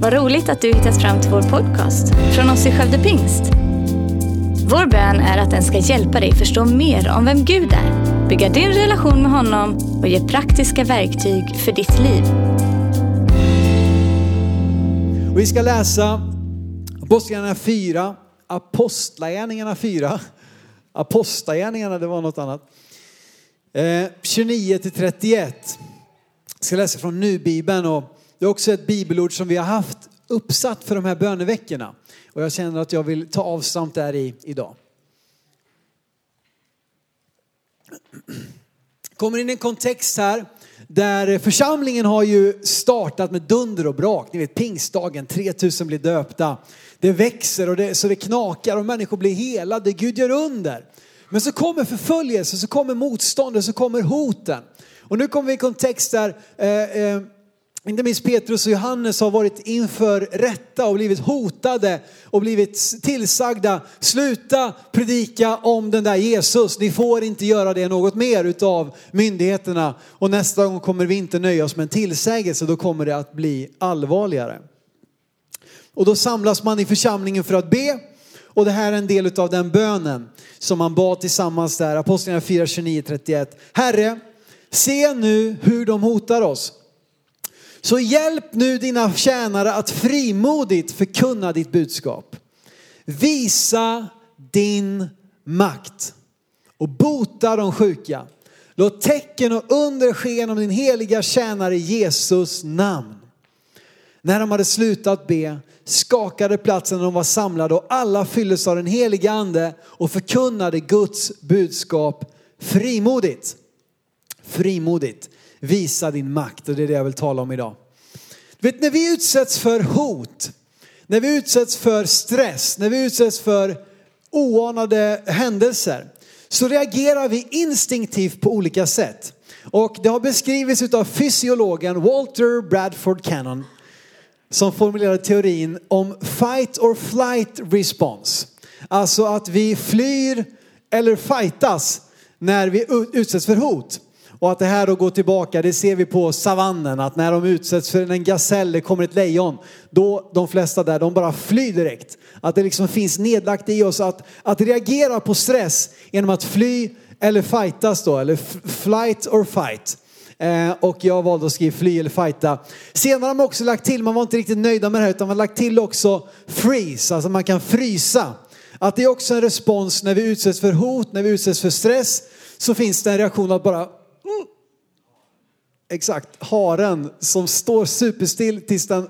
Vad roligt att du hittat fram till vår podcast från oss i Skövde Pingst. Vår bön är att den ska hjälpa dig förstå mer om vem Gud är, bygga din relation med honom och ge praktiska verktyg för ditt liv. Vi ska läsa Apostlagärningarna 4, Apostlagärningarna 4, Apostlagärningarna det var något annat. Eh, 29 till 31. Jag ska läsa från Nu-bibeln och det är också ett bibelord som vi har haft uppsatt för de här böneveckorna. Och jag känner att jag vill ta avstamp där i idag. Kommer in i en kontext här där församlingen har ju startat med dunder och brak. Ni vet pingstdagen, 3000 blir döpta. Det växer och det, så det knakar och människor blir helade. Gud gör under. Men så kommer förföljelse, så kommer motståndet, så kommer hoten. Och nu kommer vi i kontext där eh, eh, inte minst Petrus och Johannes har varit inför rätta och blivit hotade och blivit tillsagda. Sluta predika om den där Jesus. Ni får inte göra det något mer utav myndigheterna. Och nästa gång kommer vi inte nöja oss med en tillsägelse. Då kommer det att bli allvarligare. Och då samlas man i församlingen för att be. Och det här är en del av den bönen som man bad tillsammans där. Apostlagärningarna 4, 29, 31. Herre, se nu hur de hotar oss. Så hjälp nu dina tjänare att frimodigt förkunna ditt budskap. Visa din makt och bota de sjuka. Låt tecken och under ske genom din heliga tjänare Jesus namn. När de hade slutat be skakade platsen när de var samlade och alla fylldes av den heliga ande och förkunnade Guds budskap frimodigt. Frimodigt. Visa din makt och det är det jag vill tala om idag. Du vet när vi utsätts för hot, när vi utsätts för stress, när vi utsätts för oanade händelser så reagerar vi instinktivt på olika sätt. Och det har beskrivits av fysiologen Walter Bradford Cannon som formulerade teorin om fight or flight response. Alltså att vi flyr eller fightas när vi utsätts för hot. Och att det här då går tillbaka, det ser vi på savannen, att när de utsätts för en gasell, det kommer ett lejon, då de flesta där, de bara flyr direkt. Att det liksom finns nedlagt i oss att, att reagera på stress genom att fly eller fightas då, eller flight or fight. Eh, och jag valde att skriva fly eller fighta. Senare har man också lagt till, man var inte riktigt nöjda med det här, utan man har lagt till också freeze, alltså man kan frysa. Att det är också en respons när vi utsätts för hot, när vi utsätts för stress, så finns det en reaktion att bara Exakt, haren som står superstill tills den uh,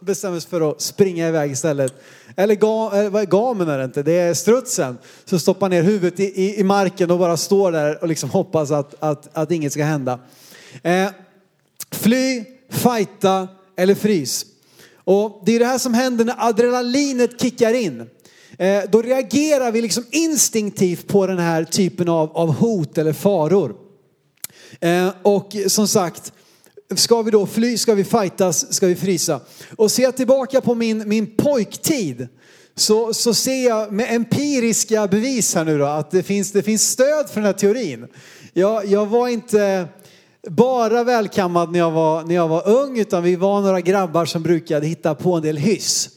bestämmer sig för att springa iväg istället. Eller ga, eh, gamen är det inte, det är strutsen som stoppar ner huvudet i, i, i, marken och bara står där och liksom hoppas att, att, att inget ska hända. Eh, fly, fighta eller frys. Och det är det här som händer när adrenalinet kickar in. Eh, då reagerar vi liksom instinktivt på den här typen av, av hot eller faror. Eh, och som sagt, ska vi då fly, ska vi fightas, ska vi frysa? Och ser jag tillbaka på min, min pojktid så, så ser jag med empiriska bevis här nu då att det finns, det finns stöd för den här teorin. Jag, jag var inte bara välkammad när jag, var, när jag var ung utan vi var några grabbar som brukade hitta på en del hyss.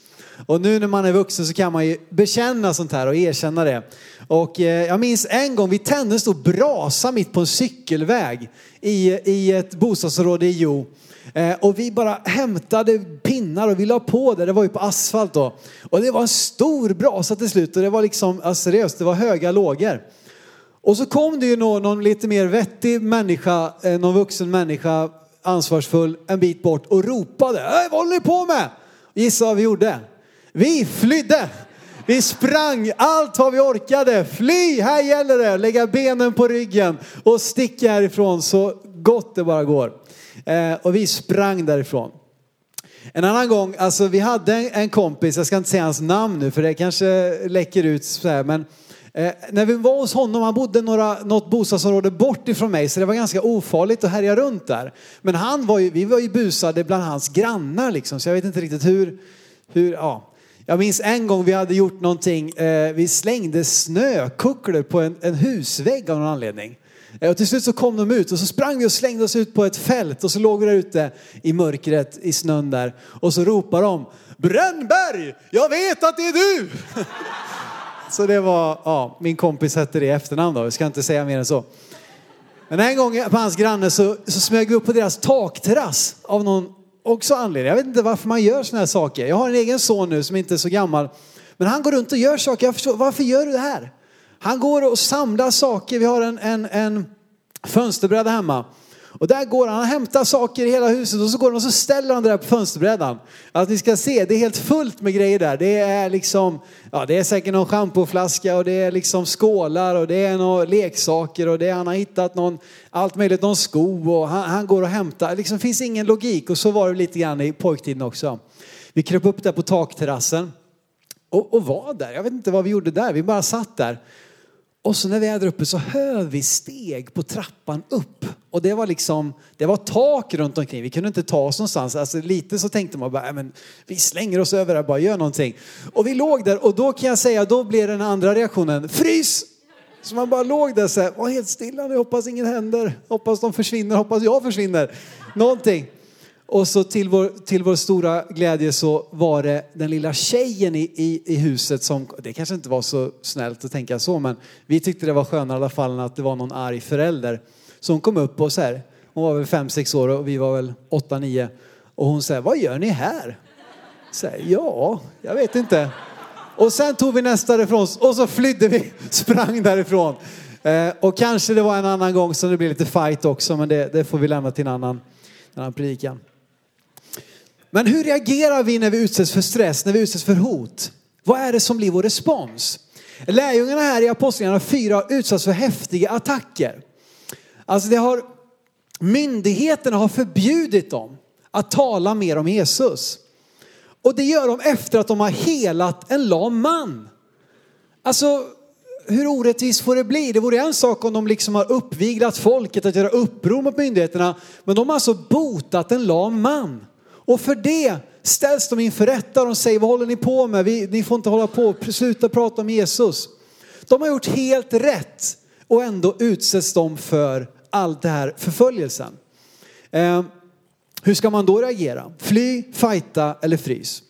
Och nu när man är vuxen så kan man ju bekänna sånt här och erkänna det. Och eh, jag minns en gång, vi tände en stor brasa mitt på en cykelväg i, i ett bostadsområde i Jo. Eh, och vi bara hämtade pinnar och vi la på det, det var ju på asfalt då. Och det var en stor brasa till slut och det var liksom, ja, seriöst, det var höga lågor. Och så kom det ju någon, någon lite mer vettig människa, eh, någon vuxen människa, ansvarsfull, en bit bort och ropade, äh, vad håller ni på med? Gissa vad vi gjorde? Vi flydde. Vi sprang allt vad vi orkade. Fly, här gäller det. Lägga benen på ryggen och sticka härifrån så gott det bara går. Eh, och vi sprang därifrån. En annan gång, alltså vi hade en kompis, jag ska inte säga hans namn nu för det kanske läcker ut så här, men eh, när vi var hos honom, han bodde några, något bostadsområde bort ifrån mig så det var ganska ofarligt att härja runt där. Men han var ju, vi var ju busade bland hans grannar liksom så jag vet inte riktigt hur, hur ja, jag minns en gång vi hade gjort någonting, eh, vi slängde snökucklor på en, en husvägg av någon anledning. Eh, Och till slut så kom de ut och så sprang vi och slängde oss ut på ett fält och så låg vi där ute i mörkret, i snön där. Och så ropar de, Brännberg, jag vet att det är du! Så det var, ja, min kompis hette det i efternamn då, jag ska inte säga mer än så. Men en gång på hans granne så, så smög vi upp på deras takterrass av någon också anledning. Jag vet inte varför man gör sådana här saker. Jag har en egen son nu som inte är så gammal. Men han går runt och gör saker. Jag förstår, varför gör du det här? Han går och samlar saker. Vi har en, en, en fönsterbräda hemma. Och där går han, han hämtar saker i hela huset och så går han och så ställer han det där på fönsterbrädan. Att ni ska se, det är helt fullt med grejer där. Det är liksom, ja det är säkert någon schampoflaska och det är liksom skålar och det är några leksaker och det är, han har hittat någon, allt möjligt, någon sko och han, han går och hämtar. Det liksom finns ingen logik och så var det lite grann i pojktiden också. Vi kröp upp där på takterrassen och, och var där. Jag vet inte vad vi gjorde där, vi bara satt där. Och så när vi är där uppe så hör vi steg på trappan upp. Och det var liksom, det var tak runt omkring. Vi kunde inte ta oss någonstans. Alltså lite så tänkte man bara, äh, men vi slänger oss över här, bara gör någonting. Och vi låg där och då kan jag säga, då blev den andra reaktionen, frys! Så man bara låg där så här, var helt stilla nu, hoppas inget händer. Hoppas de försvinner, hoppas jag försvinner. Någonting. Och så till vår, till vår stora glädje så var det den lilla tjejen i, i, i huset som, det kanske inte var så snällt att tänka så, men vi tyckte det var skönare i alla fall än att det var någon arg förälder. Så hon kom upp och så här, hon var väl fem sex år och vi var väl åtta nio Och hon säger, vad gör ni här? Så här, ja, jag vet inte. Och sen tog vi nästa därifrån och så flydde vi, sprang därifrån. Eh, och kanske det var en annan gång som det blev lite fight också, men det, det får vi lämna till en annan, en annan predikan. Men hur reagerar vi när vi utsätts för stress, när vi utsätts för hot? Vad är det som blir vår respons? Lärjungarna här i Apostlagärningarna 4 har utsatts för häftiga attacker. Alltså det har, myndigheterna har förbjudit dem att tala mer om Jesus. Och det gör de efter att de har helat en lam man. Alltså hur orättvist får det bli? Det vore en sak om de liksom har uppviglat folket att göra uppror mot myndigheterna. Men de har alltså botat en lam man. Och för det ställs de inför rätta och de säger, vad håller ni på med? Vi, ni får inte hålla på, sluta prata om Jesus. De har gjort helt rätt och ändå utsätts de för all den här förföljelsen. Eh, hur ska man då reagera? Fly, fighta eller frys?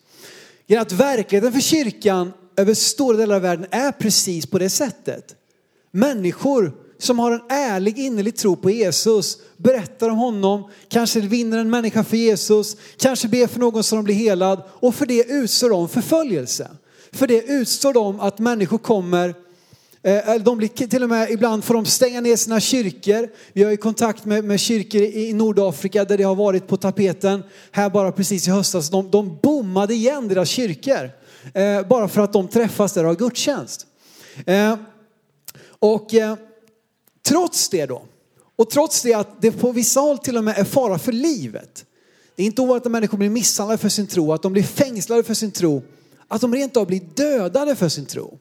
Genom att verkligheten för kyrkan över stora delar av världen är precis på det sättet. Människor som har en ärlig innerlig tro på Jesus, berättar om honom, kanske vinner en människa för Jesus, kanske ber för någon som de blir helad och för det utstår de förföljelse. För det utstår de att människor kommer eh, De blir till och med, ibland får de stänga ner sina kyrkor. Vi har ju kontakt med, med kyrkor i Nordafrika där det har varit på tapeten. Här bara precis i höstas, de, de bommade igen deras kyrkor. Eh, bara för att de träffas där och har gudstjänst. Eh, och eh, trots det då, och trots det att det på vissa håll till och med är fara för livet. Det är inte ovanligt att människor blir misshandlade för sin tro, att de blir fängslade för sin tro, att de rent av blir dödade för sin tro.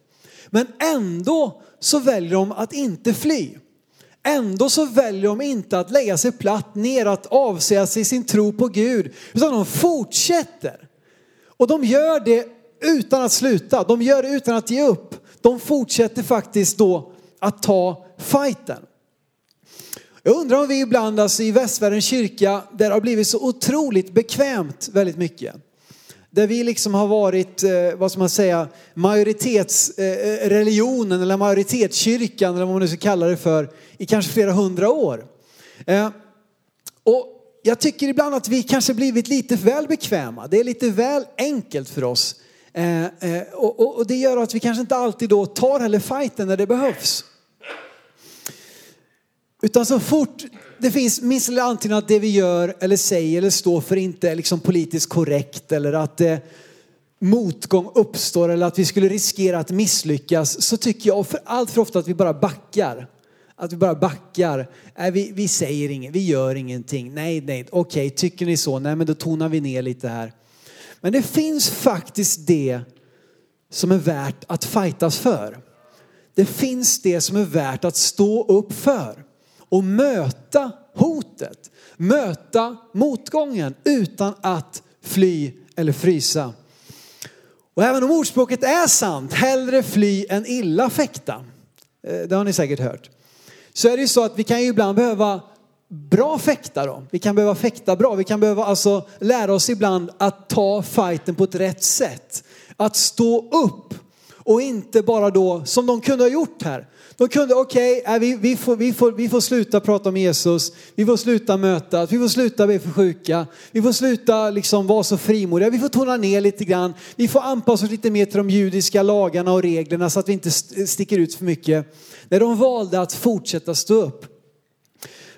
Men ändå så väljer de att inte fly. Ändå så väljer de inte att lägga sig platt ner, att avsäga sig sin tro på Gud, utan de fortsätter. Och de gör det utan att sluta, de gör det utan att ge upp. De fortsätter faktiskt då att ta fighten. Jag undrar om vi ibland alltså i västvärldens kyrka, där det har blivit så otroligt bekvämt väldigt mycket. Där vi liksom har varit, eh, vad ska man säga, majoritetsreligionen eh, eh, eller majoritetskyrkan eller vad man nu ska kalla det för i kanske flera hundra år. Och jag tycker ibland att vi kanske blivit lite väl bekväma. Det är lite väl enkelt för oss. Och det gör att vi kanske inte alltid då tar heller fighten när det behövs. Utan så fort det finns minst eller antingen att det vi gör eller säger eller står för inte är liksom politiskt korrekt eller att eh, motgång uppstår eller att vi skulle riskera att misslyckas så tycker jag för allt för ofta att vi bara backar. Att vi bara backar. Nej, vi, vi säger inget, vi gör ingenting. Nej, nej, okej, tycker ni så? Nej, men då tonar vi ner lite här. Men det finns faktiskt det som är värt att fightas för. Det finns det som är värt att stå upp för och möta hotet, möta motgången utan att fly eller frysa. Och även om ordspråket är sant, hellre fly än illa fäkta. Eh, det har ni säkert hört. så är det ju så att vi kan ju ibland behöva bra fäkta då. Vi kan behöva fäkta bra. Vi kan behöva alltså lära oss ibland att ta fighten på ett rätt sätt. Att stå upp och inte bara då som de kunde ha gjort här. De kunde, okej, okay, vi, vi, får, vi, får, vi får sluta prata om Jesus, vi får sluta mötas, vi får sluta be för sjuka, vi får sluta liksom vara så frimodiga, vi får tona ner lite grann, vi får anpassa oss lite mer till de judiska lagarna och reglerna så att vi inte sticker ut för mycket. När de valde att fortsätta stå upp.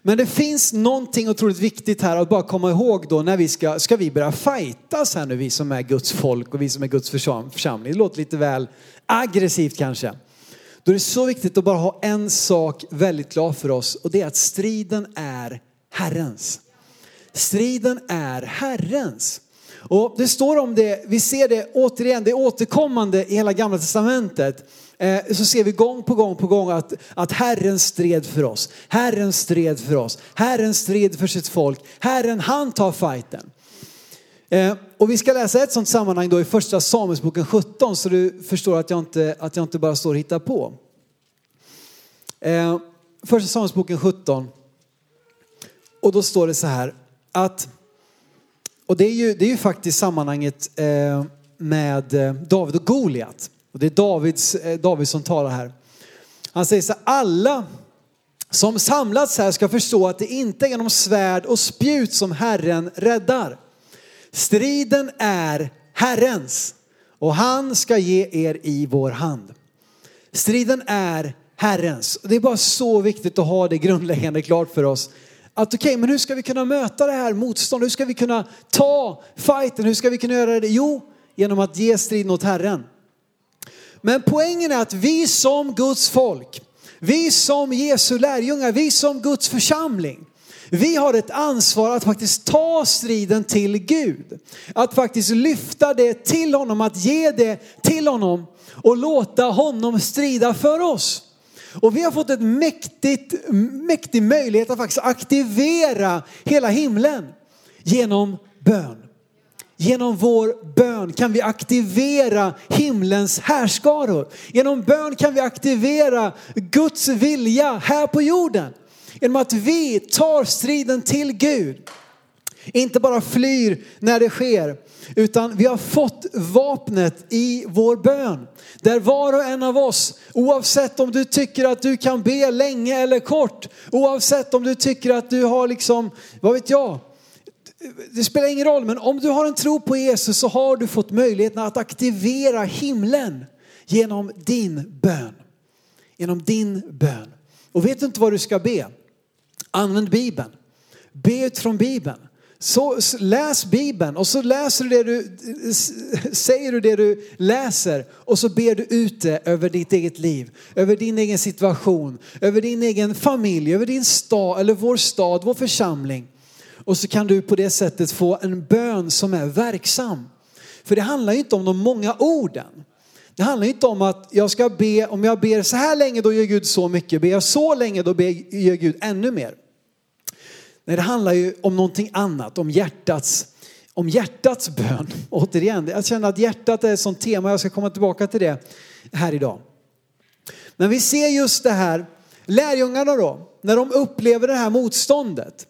Men det finns någonting otroligt viktigt här att bara komma ihåg då när vi ska, ska vi börja fightas här nu vi som är Guds folk och vi som är Guds församling. Det låter lite väl aggressivt kanske. Då är det så viktigt att bara ha en sak väldigt klar för oss och det är att striden är Herrens. Striden är Herrens. Och det står om det, vi ser det återigen, det är återkommande i hela gamla testamentet. Eh, så ser vi gång på gång på gång att, att Herren stred för oss. Herren stred för oss. Herren stred för sitt folk. Herren han tar fighten. Eh, och vi ska läsa ett sånt sammanhang då i första Samuelsboken 17 så du förstår att jag inte, att jag inte bara står och hittar på. Eh, första Samuelsboken 17. Och då står det så här att, och det är ju, det är ju faktiskt sammanhanget eh, med eh, David och Goliat. Och det är Davids, eh, David som talar här. Han säger så här, alla som samlats här ska förstå att det inte är genom svärd och spjut som Herren räddar. Striden är Herrens och han ska ge er i vår hand. Striden är Herrens. Det är bara så viktigt att ha det grundläggande klart för oss. Att okej, okay, men hur ska vi kunna möta det här motståndet? Hur ska vi kunna ta fighten? Hur ska vi kunna göra det? Jo, genom att ge striden åt Herren. Men poängen är att vi som Guds folk, vi som Jesu lärjungar, vi som Guds församling, vi har ett ansvar att faktiskt ta striden till Gud. Att faktiskt lyfta det till honom, att ge det till honom och låta honom strida för oss. Och vi har fått en mäktig möjlighet att faktiskt aktivera hela himlen genom bön. Genom vår bön kan vi aktivera himlens härskaror. Genom bön kan vi aktivera Guds vilja här på jorden. Genom att vi tar striden till Gud. Inte bara flyr när det sker, utan vi har fått vapnet i vår bön. Där var och en av oss, oavsett om du tycker att du kan be länge eller kort, oavsett om du tycker att du har liksom, vad vet jag, det spelar ingen roll, men om du har en tro på Jesus så har du fått möjligheten att aktivera himlen genom din bön. Genom din bön. Och vet du inte vad du ska be? Använd Bibeln. Be utifrån Bibeln. Så läs Bibeln och så läser du det du, säger du det du läser och så ber du ut det över ditt eget liv, över din egen situation, över din egen familj, över din stad eller vår stad, vår församling. Och så kan du på det sättet få en bön som är verksam. För det handlar ju inte om de många orden. Det handlar inte om att jag ska be, om jag ber så här länge då gör Gud så mycket, ber jag så länge då gör Gud ännu mer. Nej, det handlar ju om någonting annat, om hjärtats, om hjärtats bön. Återigen, jag känner att hjärtat är ett sånt tema, jag ska komma tillbaka till det här idag. Men vi ser just det här, lärjungarna då, när de upplever det här motståndet.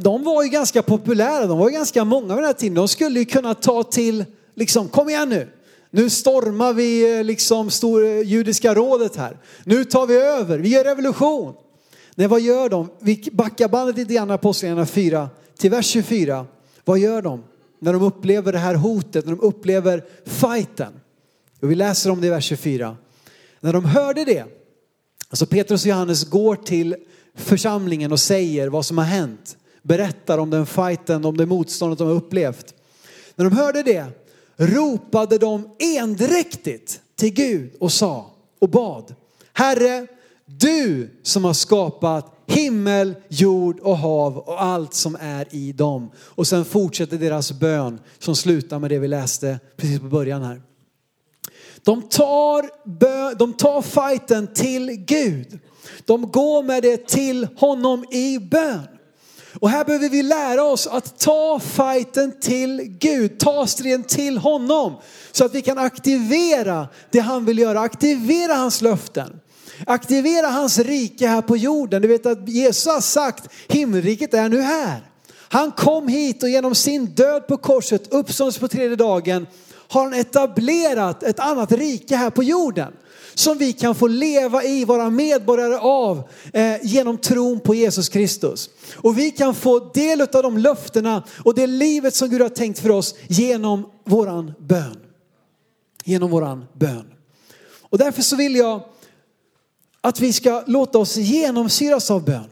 De var ju ganska populära, de var ju ganska många vid den här tiden. De skulle ju kunna ta till, liksom, kom igen nu. Nu stormar vi eh, liksom stor, eh, judiska rådet här. Nu tar vi över, vi gör revolution. Nej, vad gör de? Vi backar bandet lite grann, Apostlagärningarna 4 till vers 24. Vad gör de när de upplever det här hotet, när de upplever fighten? Och vi läser om det i vers 24. När de hörde det, alltså Petrus och Johannes går till församlingen och säger vad som har hänt. Berättar om den fighten, om det motståndet de har upplevt. När de hörde det ropade de endräktigt till Gud och sa och bad. Herre, du som har skapat himmel, jord och hav och allt som är i dem. Och sen fortsätter deras bön som slutar med det vi läste precis på början här. De tar, bö, de tar fighten till Gud. De går med det till honom i bön. Och här behöver vi lära oss att ta fighten till Gud, ta striden till honom. Så att vi kan aktivera det han vill göra, aktivera hans löften. Aktivera hans rike här på jorden. Du vet att Jesus har sagt himmelriket är nu här. Han kom hit och genom sin död på korset, uppståndelse på tredje dagen, har han etablerat ett annat rike här på jorden. Som vi kan få leva i, vara medborgare av eh, genom tron på Jesus Kristus. Och vi kan få del av de löftena och det livet som Gud har tänkt för oss genom våran bön. Genom våran bön. Och därför så vill jag att vi ska låta oss genomsyras av bön.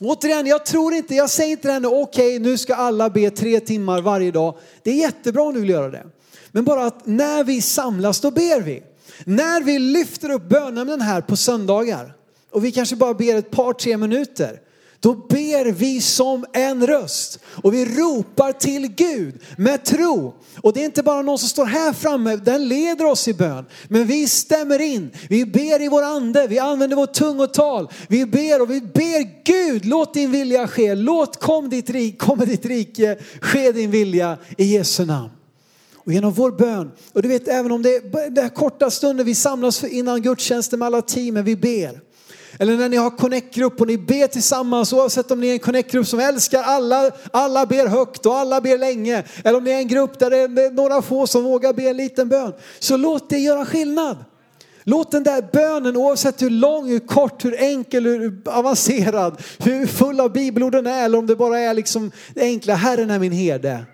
Återigen, jag tror inte, jag säger inte det här nu, okej okay, nu ska alla be tre timmar varje dag. Det är jättebra om du vill göra det. Men bara att när vi samlas då ber vi. När vi lyfter upp bönämnen här på söndagar och vi kanske bara ber ett par, tre minuter. Då ber vi som en röst och vi ropar till Gud med tro. Och det är inte bara någon som står här framme, den leder oss i bön. Men vi stämmer in, vi ber i vår ande, vi använder vårt tungotal. Vi ber och vi ber Gud, låt din vilja ske, låt kom ditt rike, kom ditt rike, ske din vilja i Jesu namn. Och genom vår bön, och du vet även om det är den korta stunden vi samlas innan gudstjänsten med alla teamen, vi ber. Eller när ni har connect-grupp och ni ber tillsammans oavsett om ni är en connect-grupp som älskar alla, alla ber högt och alla ber länge. Eller om ni är en grupp där det är några få som vågar be en liten bön. Så låt det göra skillnad. Låt den där bönen, oavsett hur lång, hur kort, hur enkel, hur avancerad, hur full av bibelorden är eller om det bara är liksom det enkla, Herren är min herde.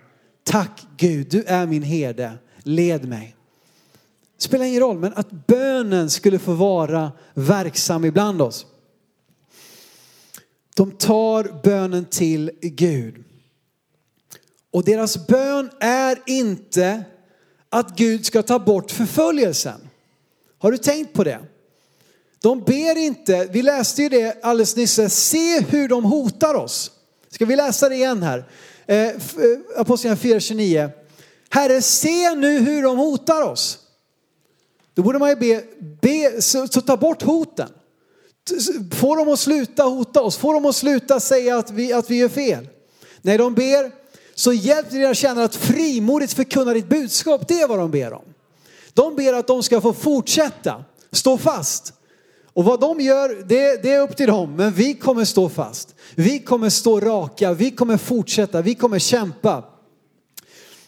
Tack Gud, du är min herde, led mig. Det spelar ingen roll, men att bönen skulle få vara verksam ibland oss. De tar bönen till Gud. Och deras bön är inte att Gud ska ta bort förföljelsen. Har du tänkt på det? De ber inte, vi läste ju det alldeles nyss, se hur de hotar oss. Ska vi läsa det igen här? Eh, eh Apostlagärningarna 4.29. Herre, se nu hur de hotar oss. Då borde man ju be, be så, så ta bort hoten. Få dem att sluta hota oss, få dem att sluta säga att vi, att vi gör fel. När de ber så hjälp dina tjänare att frimodigt förkunna ditt budskap. Det är vad de ber om. De ber att de ska få fortsätta, stå fast. Och vad de gör, det, det, är upp till dem. Men vi kommer stå fast. Vi kommer stå raka, vi kommer fortsätta, vi kommer kämpa.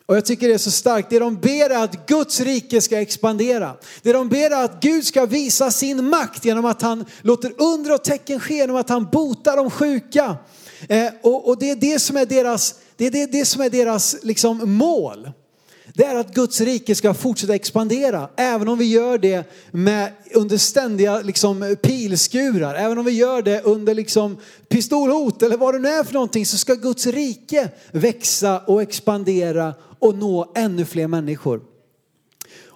Och jag tycker det är så starkt. Det de ber är att Guds rike ska expandera. Det de ber är att Gud ska visa sin makt genom att han låter under och tecken ske, genom att han botar de sjuka. Eh, och, och, det är det som är deras, det är det, det som är deras liksom, mål det är att Guds rike ska fortsätta expandera. Även om vi gör det med, under ständiga liksom, pilskurar, även om vi gör det under liksom, pistolhot eller vad det nu är för någonting så ska Guds rike växa och expandera och nå ännu fler människor.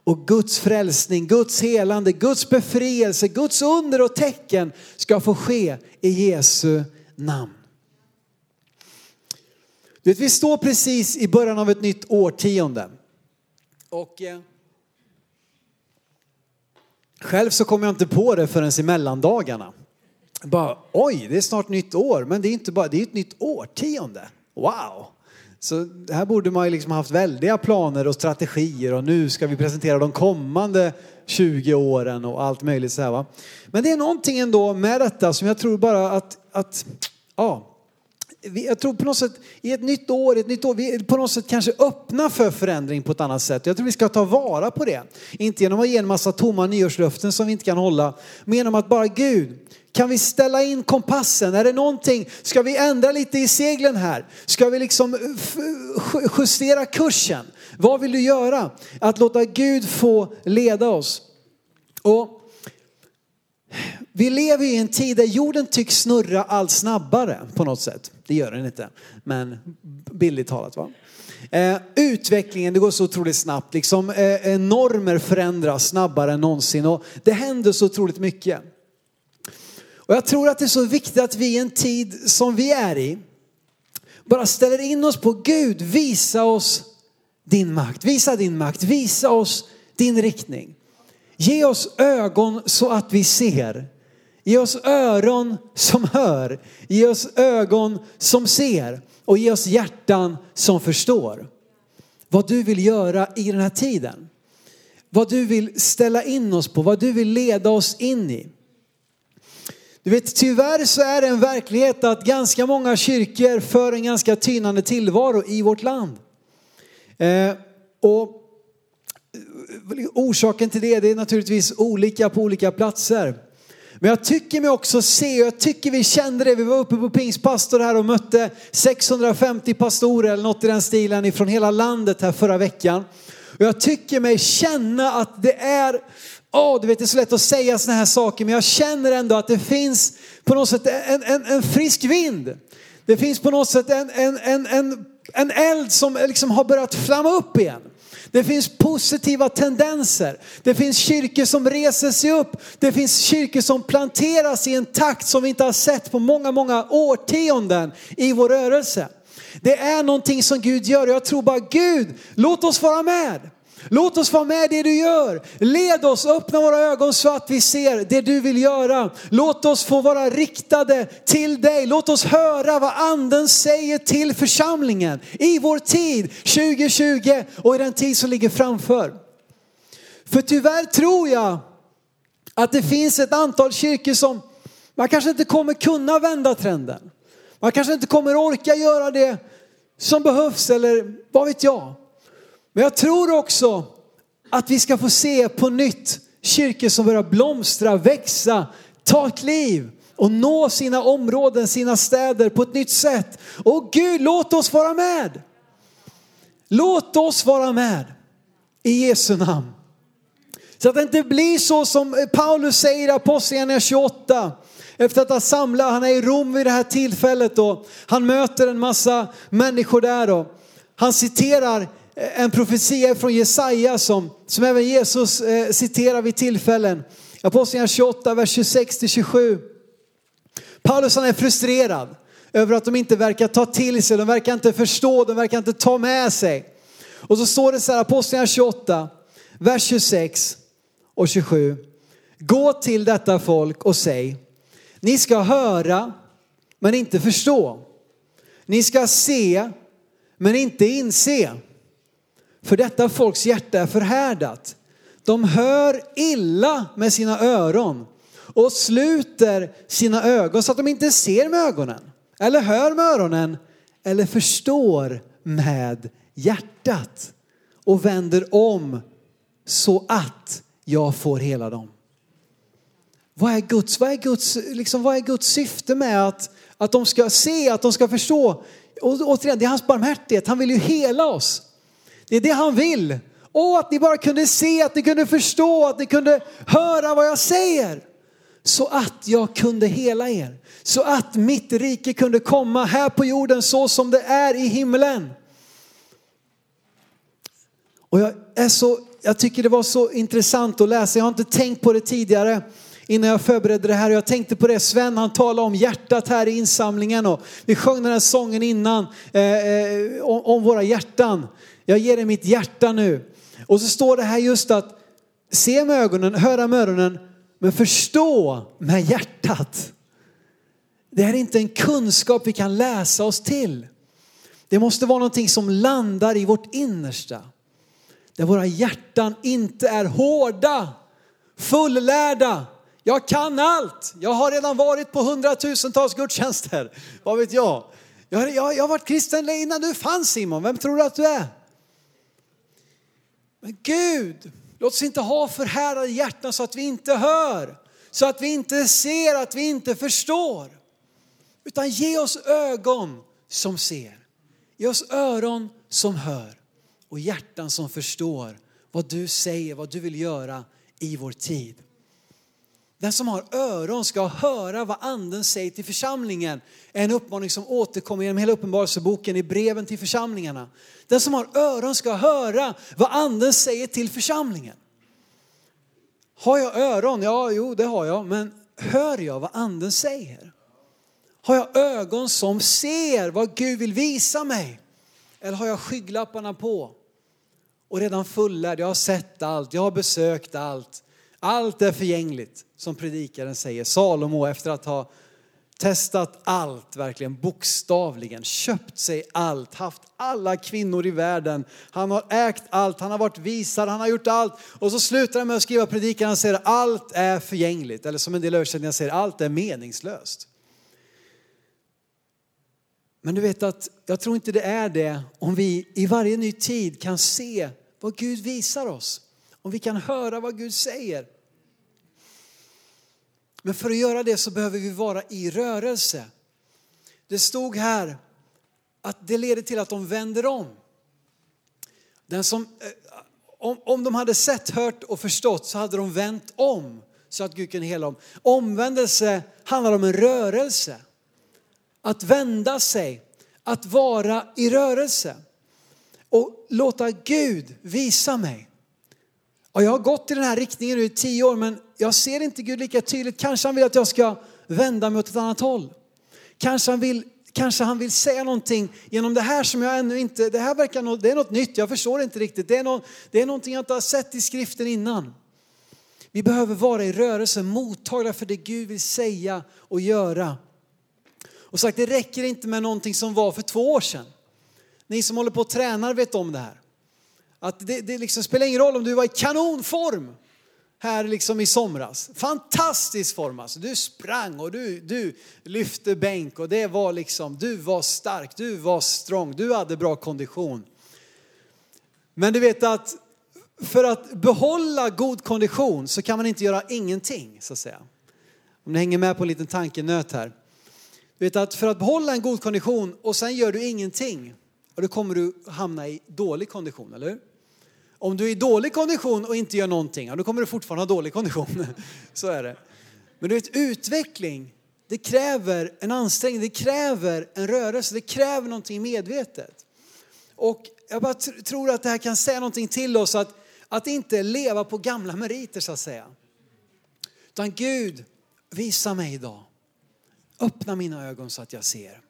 Och Guds frälsning, Guds helande, Guds befrielse, Guds under och tecken ska få ske i Jesu namn. Du vet, vi står precis i början av ett nytt årtionde. Och eh, själv så kom jag inte på det förrän i mellandagarna. Bara, oj, det är snart nytt år, men det är inte bara, det är ett nytt årtionde. Wow! Så här borde man ju liksom haft väldiga planer och strategier och nu ska vi presentera de kommande 20 åren och allt möjligt så här va. Men det är någonting ändå med detta som jag tror bara att, att ja, jag tror på något sätt i ett nytt år, ett nytt år, vi är på något sätt kanske öppna för förändring på ett annat sätt. Jag tror vi ska ta vara på det. Inte genom att ge en massa tomma nyårslöften som vi inte kan hålla, men genom att bara Gud, kan vi ställa in kompassen? Är det någonting, ska vi ändra lite i seglen här? Ska vi liksom eh, eh, justera kursen? Vad vill du göra? Att låta Gud få leda oss. Och vi lever i en tid där jorden tycks snurra allt snabbare på något sätt. Det gör den inte, men billigt talat va. Eh, utvecklingen, det går så otroligt snabbt. Liksom, eh, eh, normer förändras snabbare än någonsin och det händer så otroligt mycket. Och jag tror att det är så viktigt att vi i en tid som vi är i bara ställer in oss på Gud, visa oss din makt, visa din makt, visa oss din riktning. Ge oss ögon så att vi ser. Ge oss öron som hör. Ge oss ögon som ser. Och ge oss hjärtan som förstår. Vad du vill göra i den här tiden. Vad du vill ställa in oss på, vad du vill leda oss in i. Du vet, tyvärr så är det en verklighet att ganska många kyrkor för en ganska tynande tillvaro i vårt land. Eh, och eh, orsaken till det, det är naturligtvis olika på olika platser. Men jag tycker mig också se, och jag tycker vi kände det, vi var uppe på Pingstpastor här och mötte 650 pastorer eller något i den stilen ifrån hela landet här förra veckan. Och jag tycker mig känna att det är, åh, oh, du vet det är så lätt att säga sådana här saker, men jag känner ändå att det finns på något sätt en, en, en frisk vind. Det finns på något sätt en, en, en, en, en eld som liksom har börjat flamma upp igen. Det finns positiva tendenser. Det finns kyrkor som reser sig upp. Det finns kyrkor som planteras i en takt som vi inte har sett på många, många årtionden i vår rörelse. Det är någonting som Gud gör och jag tror bara Gud, låt oss vara med. Låt oss vara med i det du gör. Led oss, öppna våra ögon så att vi ser det du vill göra. Låt oss få vara riktade till dig. Låt oss höra vad anden säger till församlingen i vår tid 2020 och i den tid som ligger framför. För tyvärr tror jag att det finns ett antal kyrkor som man kanske inte kommer kunna vända trenden. Man kanske inte kommer orka göra det som behövs eller vad vet jag. Men jag tror också att vi ska få se på nytt kyrkor som börjar blomstra, växa, ta ett liv och nå sina områden, sina städer på ett nytt sätt. Och Gud, låt oss vara med. Låt oss vara med i Jesu namn. Så att det inte blir så som Paulus säger i Apostlagärningarna 28. Efter att ha samlat, han är i Rom vid det här tillfället då, han möter en massa människor där då, han citerar en profetia från Jesaja som, som även Jesus eh, citerar vid tillfällen. Apostlagärningarna 28, vers 26-27 Paulus han är frustrerad över att de inte verkar ta till sig, de verkar inte förstå, de verkar inte ta med sig. Och så står det så här, Apostlagärningarna 28, vers 26 och 27. Gå till detta folk och säg, ni ska höra men inte förstå. Ni ska se men inte inse. För detta folks hjärta är förhärdat. De hör illa med sina öron och sluter sina ögon så att de inte ser med ögonen eller hör med öronen eller förstår med hjärtat och vänder om så att jag får hela dem. Vad är Guds, vad är Guds, liksom, vad är Guds syfte med att, att de ska se, att de ska förstå? Och återigen, det är hans barmhärtighet. Han vill ju hela oss. Det är det han vill. Och att ni bara kunde se, att ni kunde förstå, att ni kunde höra vad jag säger. Så att jag kunde hela er. Så att mitt rike kunde komma här på jorden så som det är i himlen. Och jag, är så, jag tycker det var så intressant att läsa, jag har inte tänkt på det tidigare innan jag förberedde det här. Jag tänkte på det, Sven han talade om hjärtat här i insamlingen och vi sjöng den här sången innan eh, eh om, om, våra hjärtan. Jag ger dig mitt hjärta nu. Och så står det här just att se med ögonen, höra med öronen, men förstå med hjärtat. Det här är inte en kunskap vi kan läsa oss till. Det måste vara någonting som landar i vårt innersta. Där våra hjärtan inte är hårda, fullärda. Jag kan allt. Jag har redan varit på hundratusentals gudstjänster. Vad vet jag? Jag har, jag, jag har varit kristen innan du fanns Simon. Vem tror du att du är? Men Gud, låt oss inte ha förhärdade hjärtan så att vi inte hör, så att vi inte ser, att vi inte förstår. Utan ge oss ögon som ser, ge oss öron som hör och hjärtan som förstår vad du säger, vad du vill göra i vår tid. Den som har öron ska höra vad anden säger till församlingen. En uppmaning som återkommer genom hela uppenbarelseboken i breven till församlingarna. Den som har öron ska höra vad anden säger till församlingen. Har jag öron? Ja, jo det har jag. Men hör jag vad anden säger? Har jag ögon som ser vad Gud vill visa mig? Eller har jag skygglapparna på? Och redan fullärd, jag har sett allt, jag har besökt allt. Allt är förgängligt, som predikaren säger. Salomo efter att ha testat allt, verkligen bokstavligen, köpt sig allt, haft alla kvinnor i världen. Han har ägt allt, han har varit visad, han har gjort allt. Och så slutar han med att skriva predikan han säger allt är förgängligt. Eller som en del översättningar säger, allt är meningslöst. Men du vet att jag tror inte det är det om vi i varje ny tid kan se vad Gud visar oss. Om vi kan höra vad Gud säger. Men för att göra det så behöver vi vara i rörelse. Det stod här att det leder till att de vänder om. Den som, eh, om, om de hade sett, hört och förstått så hade de vänt om så att Gud kunde hela dem. Omvändelse handlar om en rörelse. Att vända sig, att vara i rörelse. Och låta Gud visa mig. Och jag har gått i den här riktningen nu i tio år men jag ser inte Gud lika tydligt. Kanske han vill att jag ska vända mig åt ett annat håll. Kanske han vill, kanske han vill säga någonting genom det här som jag ännu inte, det här verkar det är något nytt, jag förstår inte riktigt. Det är, något, det är någonting jag inte har sett i skriften innan. Vi behöver vara i rörelse, mottagliga för det Gud vill säga och göra. Och sagt, det räcker inte med någonting som var för två år sedan. Ni som håller på och tränar vet om det här. Att det, det liksom spelar ingen roll om du var i kanonform här liksom i somras. Fantastisk form alltså. Du sprang och du, du lyfte bänk och det var liksom, du var stark, du var strong, du hade bra kondition. Men du vet att för att behålla god kondition så kan man inte göra ingenting så att säga. Om ni hänger med på en liten tankenöt här. Du vet att för att behålla en god kondition och sen gör du ingenting, och då kommer du hamna i dålig kondition, eller hur? Om du är i dålig kondition och inte gör någonting, ja, då kommer du fortfarande ha dålig kondition. Så är det. Men du vet, utveckling, det kräver en ansträngning, det kräver en rörelse, det kräver någonting medvetet. Och jag bara tror att det här kan säga någonting till oss, att, att inte leva på gamla meriter så att säga. Utan Gud, visa mig idag. Öppna mina ögon så att jag ser.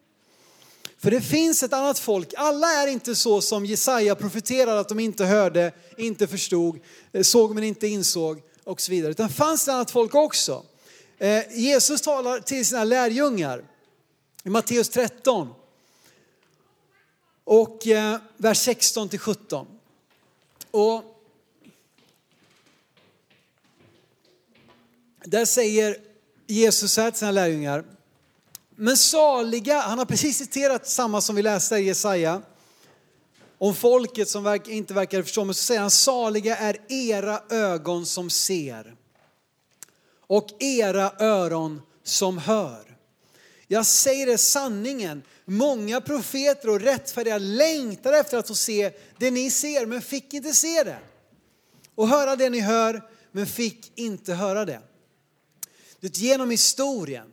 För det finns ett annat folk. Alla är inte så som Jesaja profeterade att de inte hörde, inte förstod, eh, såg men inte insåg och så vidare. Utan fanns det annat folk också. Eh, Jesus talar till sina lärjungar i Matteus 13 och eh, vers 16 till 17. Och där säger Jesus här till sina lärjungar, men saliga, han har precis citerat samma som vi läste i Jesaja. Om folket som inte verkar förstå, men så säger han saliga är era ögon som ser och era öron som hör. Jag säger det sanningen, många profeter och rättfärdiga längtar efter att få se det ni ser men fick inte se det. Och höra det ni hör men fick inte höra det. det genom historien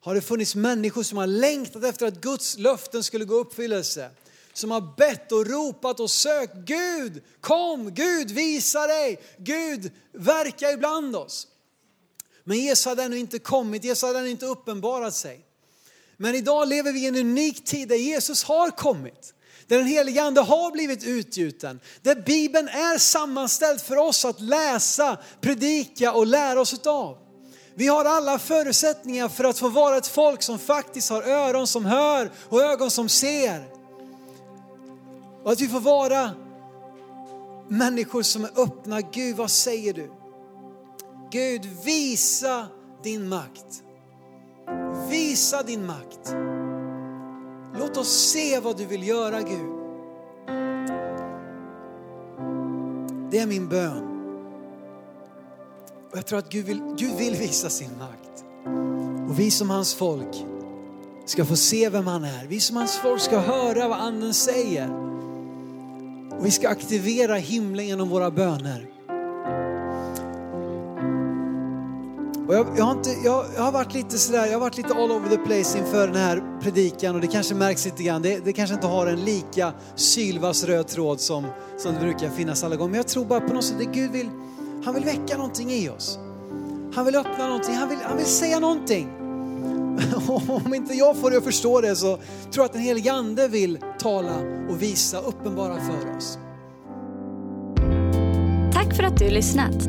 har det funnits människor som har längtat efter att Guds löften skulle gå i uppfyllelse. Som har bett och ropat och sökt Gud, kom, Gud visa dig, Gud verka ibland oss. Men Jesus hade ännu inte kommit, Jesus hade ännu inte uppenbarat sig. Men idag lever vi i en unik tid där Jesus har kommit. Där den helige Ande har blivit utgjuten. Där Bibeln är sammanställd för oss att läsa, predika och lära oss utav. Vi har alla förutsättningar för att få vara ett folk som faktiskt har öron som hör och ögon som ser. Och att vi får vara människor som är öppna. Gud, vad säger du? Gud, visa din makt. Visa din makt. Låt oss se vad du vill göra Gud. Det är min bön. Och jag tror att Gud vill, Gud vill visa sin makt. Och vi som hans folk ska få se vem han är. Vi som hans folk ska höra vad anden säger. Och vi ska aktivera himlen genom våra böner. Och jag, jag, har inte, jag, jag, har varit lite sådär, jag har varit lite all over the place inför den här predikan och det kanske märks lite grann. Det, det kanske inte har en lika sylvass röd tråd som, som det brukar finnas alla gånger. Men jag tror bara på något sätt att Gud vill han vill väcka någonting i oss. Han vill öppna någonting, han vill, han vill säga någonting. Om inte jag får det att förstå det så tror jag att den helige Ande vill tala och visa, uppenbara för oss. Tack för att du lyssnat.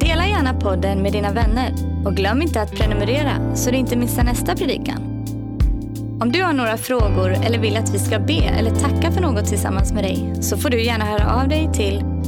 Dela gärna podden med dina vänner och glöm inte att prenumerera så du inte missar nästa predikan. Om du har några frågor eller vill att vi ska be eller tacka för något tillsammans med dig så får du gärna höra av dig till